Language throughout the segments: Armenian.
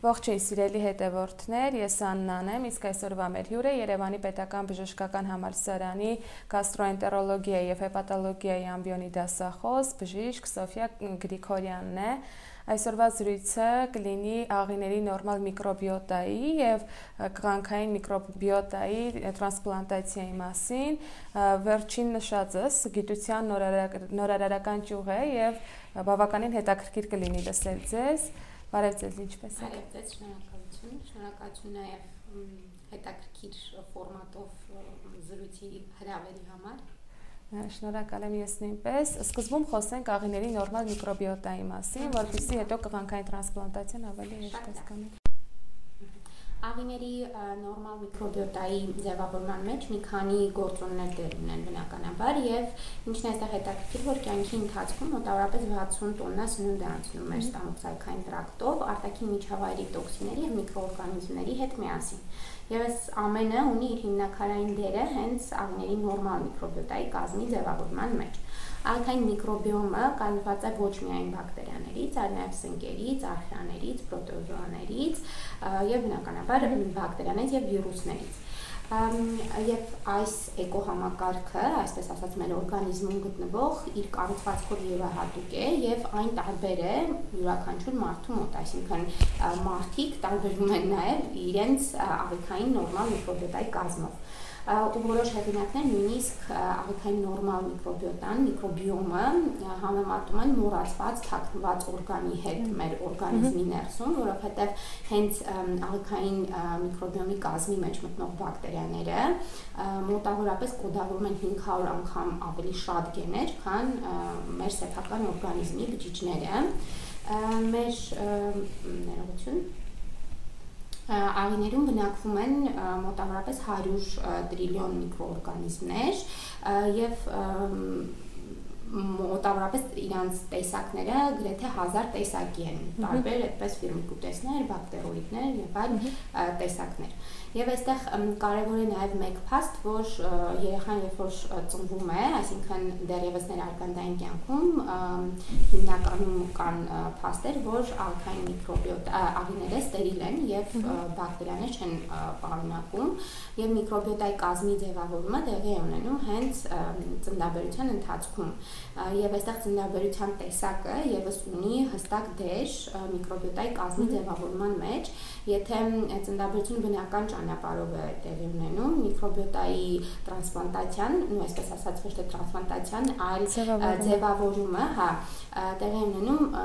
Ողջույն սիրելի հետևորդներ, ես Աննան եմ, իսկ այսօրվա մեր հյուրը Երևանի Պետական Բժշկական Համալսարանի գաստրոենտերոլոգիայի եւ հեպատոլոգիայի ամբիոնի դասախոս բժիշկ Սոֆիա Գրիգորյանն է։ Այսօրվա զրույցը կլինի աղիների նորմալ միկրոբիոտայի եւ կղանքային միկրոբիոտայի տրանսպլանտացիայի մասին։ Վերջին նշածս գիտության նորարարական ճյուղ է եւ բավականին հետաքրքիր կլինի լսել ձեզ։ Բարև ձեզ, ինչպե՞ս եք։ Բարև ձեզ, շնորհակալություն։ Շնորհակալություն նաև հետաքրքիր ֆորմատով զրույցի հրավերի համար։ Շնորհակալ եմ ես նույնպես։ Սկզբում խոսենք աղիների նորմալ միկրոբիոտայի մասին, որովհետեւ հետո կղանքային տրանսպլանտացիան ավելի հեշտ հասկանալի։ Աղիների նորմալ միկրոբիոտայի ձևավորման մեջ մի քանի գործոններ դեր ունեն բնականաբար եւ ինչն է այստեղ հետաքրքիր, որ կյանքի ընթացքում մոտավորապես 60 տոննա սնունդ է անցնում մեր ստամոքսայքային տրակտով արտաքին միջավայրի տոքսինների եւ միկրոօրգանիզմների հետ միասին։ Եվ այս ամենը ունի իր հիմնակարային դերը հենց աղիների նորմալ միկրոբիոտայի կազմի ձևավորման մեջ։ Ալքային միկրոբիոմը կազմված է ոչ միայն բակտերիաներից, այլ նաև սնկերից, արխեաներից, պրոտոզոաներից եւ բնականաբար բակտերիաներից եւ վիրուսներից եւ այս էկոհամակարգը, այսպես ասած, մեր օրգանիզմում գտնվող իր կառուցվածքով յուրահատուկ է եւ այն տարբեր է յուրաքանչյուր մարդու մոտ, այսինքն մարդիկ տարբերվում են նաեւ իրենց աղիքային նորմալ միկրոբիոտայի կազմով ու որոշ հեղինակներ նույնիսկ աղիքային նորմալ միկրոբիոտան, միկրոբիոմը համեմատում են մոռացված, թաքնված օրգանի հետ մեր օրգանիզմի ներսում, որովհետև հենց աղիքային միկրոբիոմի կազմի մեջ մտնող բակտերիաները մոտավորապես կոդավորում են 500 անգամ ավելի շատ գեներ, քան մեր սեփական օրգանիզմի բջիջները մեր ներողություն աղիներում բնակվում են մոտավորապես 100 տրիլիոն միկրոօրգանիզմներ եւ մոտավորապես իրանց տեսակները գրեթե 1000 տեսակի են տարբեր այդպես ֆիրմիկուտեսներ, բակտերոիդներ եւ այլ տեսակներ։ Եվ այստեղ կարևոր է նաև մեկ փաստ, որ երեխան երբ որ ծնվում է, այսինքն դեռևս ներարկանդային կյանքում հիմնականում կան փաստեր, որ ալքային միկրոբիոտ աղիները ստերիլ են եւ բակտերիաներ չեն պարունակում եւ միկրոբիոտայի կազմի ձևավորումը տեղի է ունենում հենց ծննդաբերության ընթացքում եւ այստեղ ծննդաբերության տեսակը եւս ունի հստակ դեր միկրոբիոտայի կազմի ձևավորման մեջ, եթե ծննդաբերությունը բնական ճանապարհով է տեղի ունենում, միկրոբիոտայի տրանսպլանտացիան, ու այսպես ասած ոչ թե տրանսպլանտացիան, այլ ձևավորումը, հա, տեղի ունենում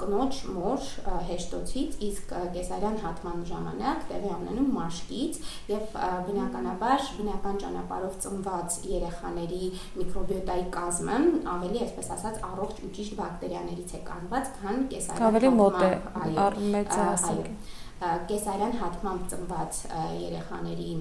կնոջ մոր հեշտոցից, իսկ կեսարյան հատման ժամանակ տեղի ունենում մաշկից եւ բնականաբար բնական ճանապարհով ծնված երեխաների միկրոբիոտայի կազմը ավելի, այսպես ասած, առողջ ու ճիշտ բակտերիաներից է կանված, քան կեսարյան Ավելի մոտ է, առ մեծահասակ կեսարյան հատմամբ ծնված երեխաների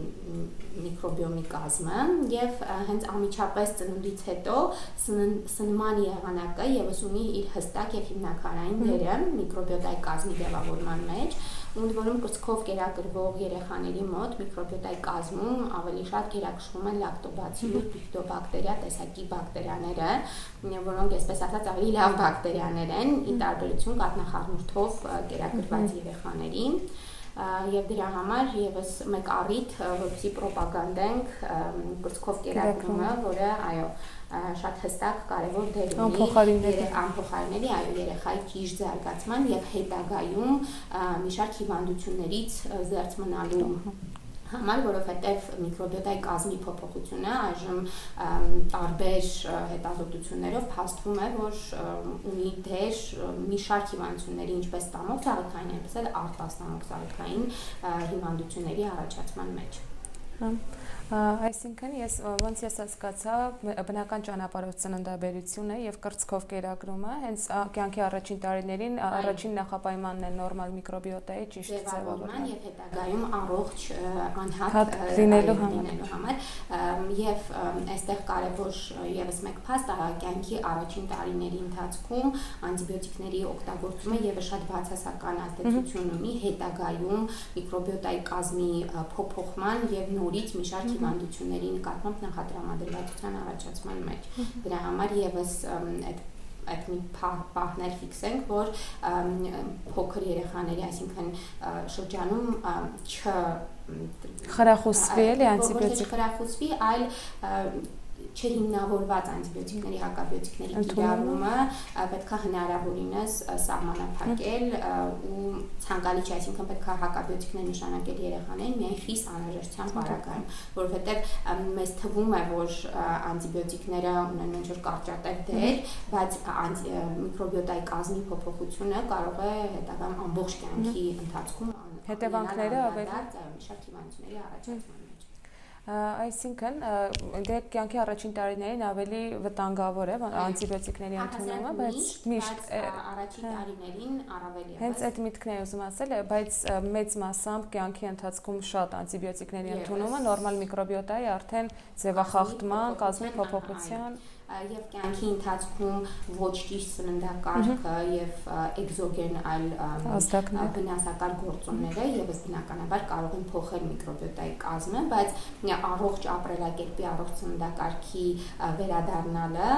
միկրոբիոմի կազմը եւ հենց ամիջապես ծնունդից հետո սնման եղանակը եւս ունի իր հստակ եւ հիմնակարային դերը միկրոբիոտայի կազմի ձևավորման մեջ ընդ որում կրծքով կերակրվող երեխաների մոտ միկրոբիոտայի կազմում ավելի շատ կերակշռում են լակտոբացիլուս բիֆիդոբակտերիա տեսակի բակտերիաները, որոնք այսպես ասած ավելի լավ բակտերիաներ են՝ ի տարբերություն կատնախառնուրդով կերակրված երեխաների եւ դրա համար եւս մեկ առիթ որպեսի ռոպագանդենք կրծքով կերակրումը, որը այո շատ հստակ կարևոր դեր ունի անփոխարինների այո երեխայի ճիշտ զարգացման եւ հետագայում մի շարք հիվանդություններից զերծ մնալու համար, որովհետև միկրոբիոտայի կազմի փոփոխությունը այժմ տարբեր հետազոտություններով փաստվում է, որ ունի դեր մի շարք հիվանդությունների, ինչպես ստամոք ցավոքային, այնպես էլ արտաստամոք ցավոքային հիվանդությունների առաջացման մեջ։ Հա Այսինքն ես ոնց ես հասկացա բնական ճանապարհով ծննդաբերությունը եւ կրծքով կերակրումը հենց կյանքի առաջին տարիներին առաջին նախապայմանն է նորմալ միկրոբիոտայի ճիշտ ձևավորման եւ հետագայում առողջ անհատ լինելու համար եւ այստեղ կարեւոր եւս մեկ փաստ կյանքի առաջին տարիների ընթացքում անտիբիոտիկների օգտագործումը եւս շատ բացասական ազդեցություն ունի հետագայում միկրոբիոտայի կազմի փոփոխման եւ նորից մի շարք հիվանդությունների նկատմամբ նախատրամադրվածության առաջացման մեջ։ Դրա համար եւս այդ այդ մի պահներ ֆիքսենք, որ փոքր երեխաների, այսինքն շրջանում չ խրախուսվի էլի անտիբիոտիկ խրախուսվի, այլ չհիմնավորված անտիբիոտիկների հակաբիոտիկների կիրառումը պետքա հնարավորինս սահմանափակել ու ցանկալի չէ, այսինքն պետքա հակաբիոտիկներ նշանակել երեխաներին միայն խիստ անհրաժեշտության պարագայում, որովհետև մեզ թվում է, որ անտիբիոտիկները ունեն ինչ-որ կարճատև դեր, բայց միկրոբիոտայի կազմի փոփոխությունը կարող է հետագայում ամբողջ կյանքի ընթացքում հետևանքները ավելի շատ հիվանդությունների առաջացման Այսինքն դե կյանքի առաջին տարիներին ավելի վտանգավոր է անտիբիոտիկների ընդունումը, բայց միշտ առաջին տարիներին առավել եւս։ Հենց այդ միտքն եմ ուզում ասել, բայց մեծ մասամբ կյանքի ընթացքում շատ անտիբիոտիկների ընդունումը նորմալ միկրոբիոտայի արդեն ձևախախտման, կազմի փոփոխության եւ կյանքի ընթացքում ոչ ճիշտ սննդակարգը եւ էկզոգեն այլ վնասակար գործոնները եւս բնականաբար կարող են փոխել միկրոբիոտայի կազմը, բայց առողջ ապրելակերպի առողջ սննդակարգի վերադառնալը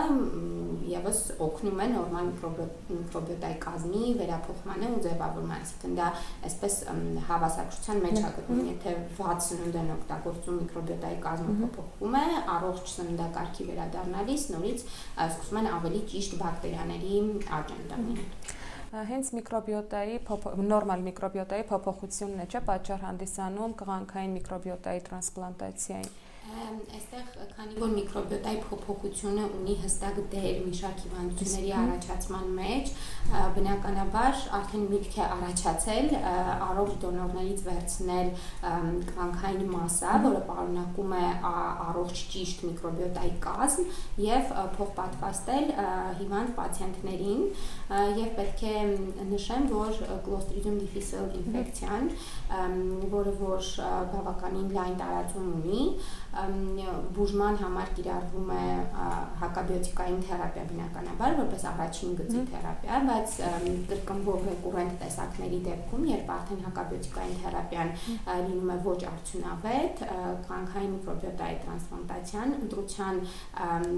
եւս օգնում է նորմալ միկրոբիոտայի կազմի վերափոխմանը ու ձևավորմանը, այսինքն դա այսպես հավասարչության մեջ է գտնվում, եթե վատ սնունդ են օգտագործում միկրոբիոտայի կազմը փոփոխվում է, առողջ սննդակարգի վերադառնալիս նորից սկսում են ավելի ճիշտ բակտերիաների աճ ընտանել հենց միկրոբիոտայի նորմալ միկրոբիոտայի փոփոխությունն է, չէ՞, պատճառ հանդիսանում կղանքային միկրոբիոտայի տրանսպլանտացիային այստեղ քանի որ միկրոբիոտայի փոփոխությունը ունի հստակ դեր մի շարք հիվանդությունների առաջացման մեջ, բնականաբար արդեն միտք է առաջացել առողջ դոնորներից վերցնել կրանքային մասսա, որը պարունակում է առողջ ճիշտ միկրոբիոտայի կազմ եւ փոխպատվաստել հիվանդ պացիենտներին եւ պետք է նշեմ, որ Clostridium difficile ինֆեկցիան, որը որ բավականին լայն տարածում ունի, բուժման համար կիրառվում է հակաբիոտիկային թերապիա բնականաբար որպես առաջին գծի թերապիա, բայց կրկնվող ռեկուրենտ տեսակների դեպքում, երբ արդեն հակաբիոտիկային թերապիան լինում է ոչ արդյունավետ, կրանքային միկրոբիոտայի տրանսպլանտացիան ընտրության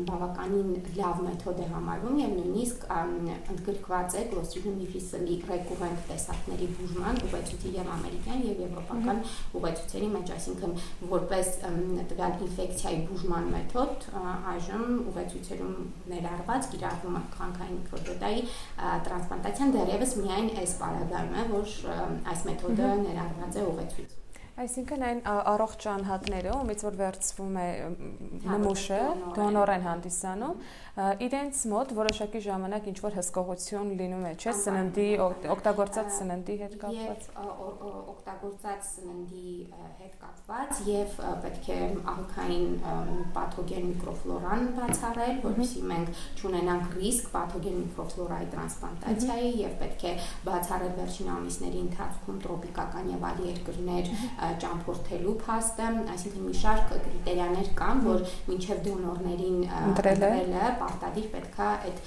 բավականին լավ մեթոդ է համարվում եւ նույնիսկ ընդգրկված է Clostridium difficile ռեկուրենտ տեսակների բուժման ուղեցույցի եւ ամերիկյան եւ եվրոպական ուղեցույցերի մեջ, այսինքն որպես տվյալ ինֆեկցիայի բուժման մեթոդ այժմ ուղեցույցերում ներառված կիրառվում է քանքային միկրոբիոտայի տրանսպլանտացիան դեռևս միայն այս պարագայում է, որ այս մեթոդը ներառված է ուղեցույց։ Այսինքն այն առողջ անհատները, ումից որ վերցվում է նմուշը, դոնոր են հանդիսանում, իրենց մոտ որոշակի ժամանակ ինչ որ հսկողություն լինում է, չէ՞, սննդի օգտագործած սննդի հետ կապված։ Օգտագործած սննդի հետ կապված եւ պետք է աղքային պաթոգեն միկրոֆլորան բացառել, որովհետեւ մենք ճանենանք ռիսկ պաթոգեն միկրոֆլորայի տրանսպլանտացիայի եւ պետք է բացառել վերջին ամիսների ընթացքում տրոպիկական եւ այլ երկրներ ճամփորդելու փաստը, այսինքն մի շարք կրիտերիաներ կան, որ մինչեւ դոնորներին ընտրելը պարտադիր պետքա այդ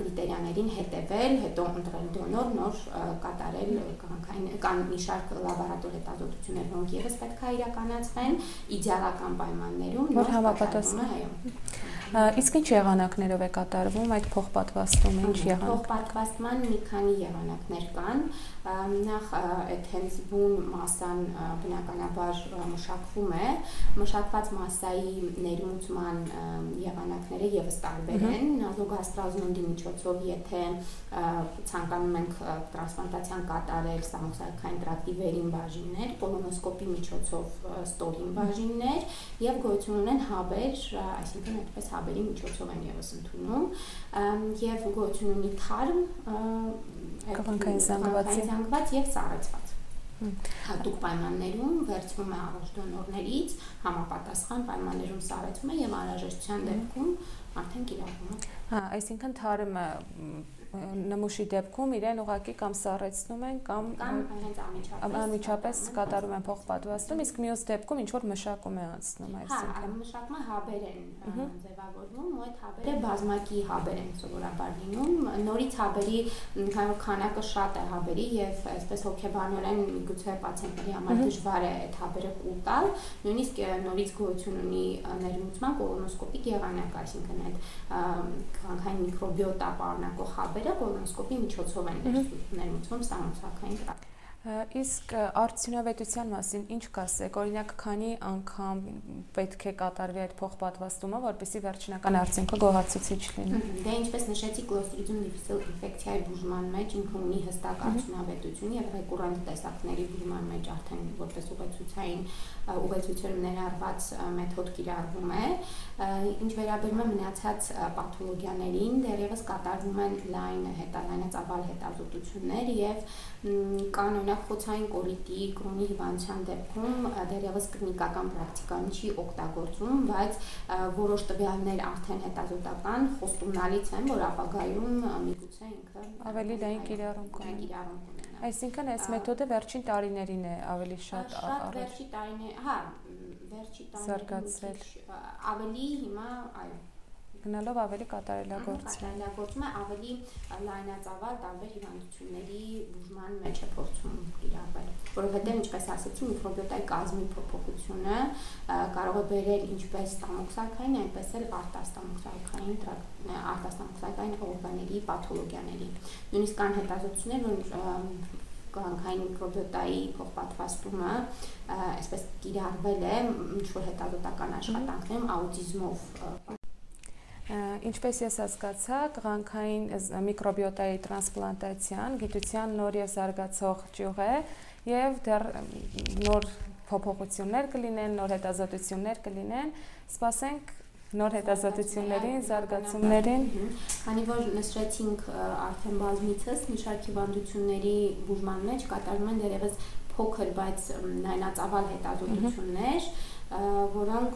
կրիտերիաներին հետևել, հետո ընտրել դոնոր, նոր կատարել կանքային կան մի շարք լաբորատոր հետազոտություններ, որոնք եւս պետքա իրականացվեն իդեալական պայմաններում, որ համապատասխան այո։ Իսկ ինչ եղանակներով է կատարվում այդ փոխպատվաստումը, ինչ եղանակ։ Փոխպատվաստման մի քանի եղանակներ կան նախ այդ հենց բուն մասան բնականաբար մշակվում է մշակված մասայի ներմուծման եղանակները եւս տարբեր են նազոգաստրազոնի միջոցով եթե ցանկանում ենք տրանսպլանտացիան կատարել սամոսայքային տրակտի վերին բաժիններ կոլոնոսկոպի միջոցով ստորին բաժիններ եւ գոյություն ունեն հաբեր այսինքն այդպես հաբերի միջոցով են եւս ընդունում եւ գոյություն ունի թարմ կղանքային զանգվածի զանգված եւ ծառացված հատուկ պայմաններում վերցվում է առողջ դոնորներից համապատասխան պայմաններում սարեցվում է եւ անհրաժեշտության դեպքում արդեն կիրառվում է հա այսինքն թարմը նմուշի դեպքում իրեն ուղակի կամ սառեցնում են կամ կամ հենց անմիջապես անմիջապես կատարում են փոխպատվաստում, իսկ մյուս դեպքում ինչ որ մշակում է անցնում, հա, այսինքն։ Հա, մշակումը հաբեր են ձևավորվում, ու այդ հաբերը բազմակի հաբեր են սովորաբար լինում։ Նորից հաբերի քանակը շատ է հաբերի եւ այսպես հոգեբանորեն միգուցե պացիենտների համար դժվար է այդ հաբերը կուլ տալ, նույնիսկ նորից գոյություն ունի ներմուծման կոլոնոսկոպիկ եղանակ, այսինքն այդ քաղաքային միկրոբիոտա պարունակող խաբերը կոլոնոսկոպի միջոցով են ներմուծվում ստամոքսային տրակտ Իսկ արդյունավետության մասին ինչ կասեք։ Օրինակ, քանի անգամ պետք է կատարվի այդ փոխպատվաստումը, որպեսզի վերջնական արդյունքը գոհացուցիչ լինի։ Դե ինչպես նշեցի, Clostridium difficile ինֆեկցիայի բուժման մեջ ինքը ունի հստակ արդյունավետություն եւ ռեկուրենտ տեսակների բուժման մեջ արդեն որպես ուղեցույցային ուղեցույցերում ներառված մեթոդ կիրառվում է։ Ինչ վերաբերում է մնացած պաթոլոգիաներին, դեռևս կատարվում են լայն հետալայնածավալ հետազոտություններ եւ կանոն խոցային կոլիտի, կրոնի հիվանդության դեպքում դեռևս կլինիկական պրակտիկան չի օգտագործում, բայց որոշ տվյալներ արդեն հետազոտական խոստումնալից են, որ ապագայում միգուցե ինքը ավելի լայն կիրառում կունենա։ Այսինքն այս մեթոդը վերջին տարիներին է ավելի շատ շատ վերջի տարիներ, հա, վերջի տարիներին Ավելի հիմա, այո, գնալով ավելի կատարելագործում։ Կատարելագործում է ավելի լայնածավալ տարբեր հիվանդությունների բուժման մեջ է փորձում կիրառվել, որովհետև ինչպես ասացի, միկրոբիոտայի կազմի փոփոխությունը կարող է բերել ինչպես ստամոքսարկային, այնպես էլ արտաստամոքսարկային արտաստամոքսարկային օրգանների պաթոլոգիաների։ Նույնիսկ կան հետազոտություններ, որ կանքային միկրոբիոտայի փոխպատվաստումը այսպես կիրառվել է ինչ որ հետազոտական աշխատանքներում աուտիզմով Ինչպես ես հասկացա, ղանքային միկրոբիոտայի տրանսպլանտացիան գիտության նոր եւ զարգացող ճյուղ է եւ դեռ նոր փոփոխություններ կլինեն, նոր հետազոտություններ կլինեն։ Սպասենք նոր հետազոտություններին, զարգացումներին։ Քանի որ նշեցինք արդեն բազմիցս մի շարք հիվանդությունների բուժման մեջ կատարվում են դերևս փոքր, բայց նայնածավալ հետազոտություններ, որոնք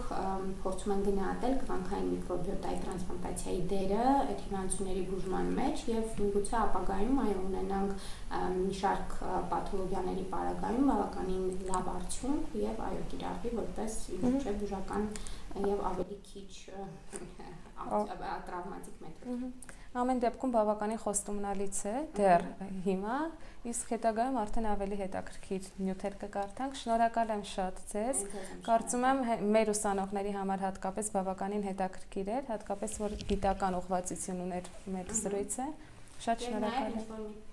փորձում են գնահատել կվանքային միկրոբիոտայի տրանսպլանտացիայի դերը այդ հիվանդությունների բուժման մեջ եւ միգուցե ապագայում այ ունենանք մի շարք պաթոլոգիաների պարագայում բավականին լավ արդյունք եւ այո կիրառվի որպես իջե բուժական եւ ավելի քիչ տրավմատիկ մեթոդ։ Ամեն դեպքում բավականին խոստումնալից է դեռ հիմա, իսկ հետագայում արդեն ավելի հետաքրքիր նյութեր կկարդանք։ Շնորհակալ եմ շատ ձեզ։ Կարծում եմ մեր ուսանողների համար հատկապես բավականին հետաքրքիր էր, հատկապես որ գիտական ուղղվածություն ուներ մեր զրույցը։ Շատ շնորհակալ եմ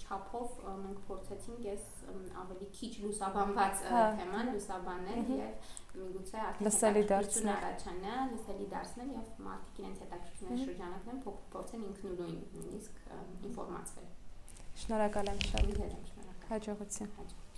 չափով մենք փորձեցինք այս ավելի քիչ լուսաբանված հա։ թեման լուսաբանել եւ միգուցե լսելի դարձնել առաջանա, լսելի դարձնել եւ մարդիկ իրենց հետաքրքրությունների շրջանակներում փորձեն ինքնուրույն նույնիսկ ինֆորմացվել։ Շնորհակալ եմ շատ։ Հաջողություն։ Հաջողություն։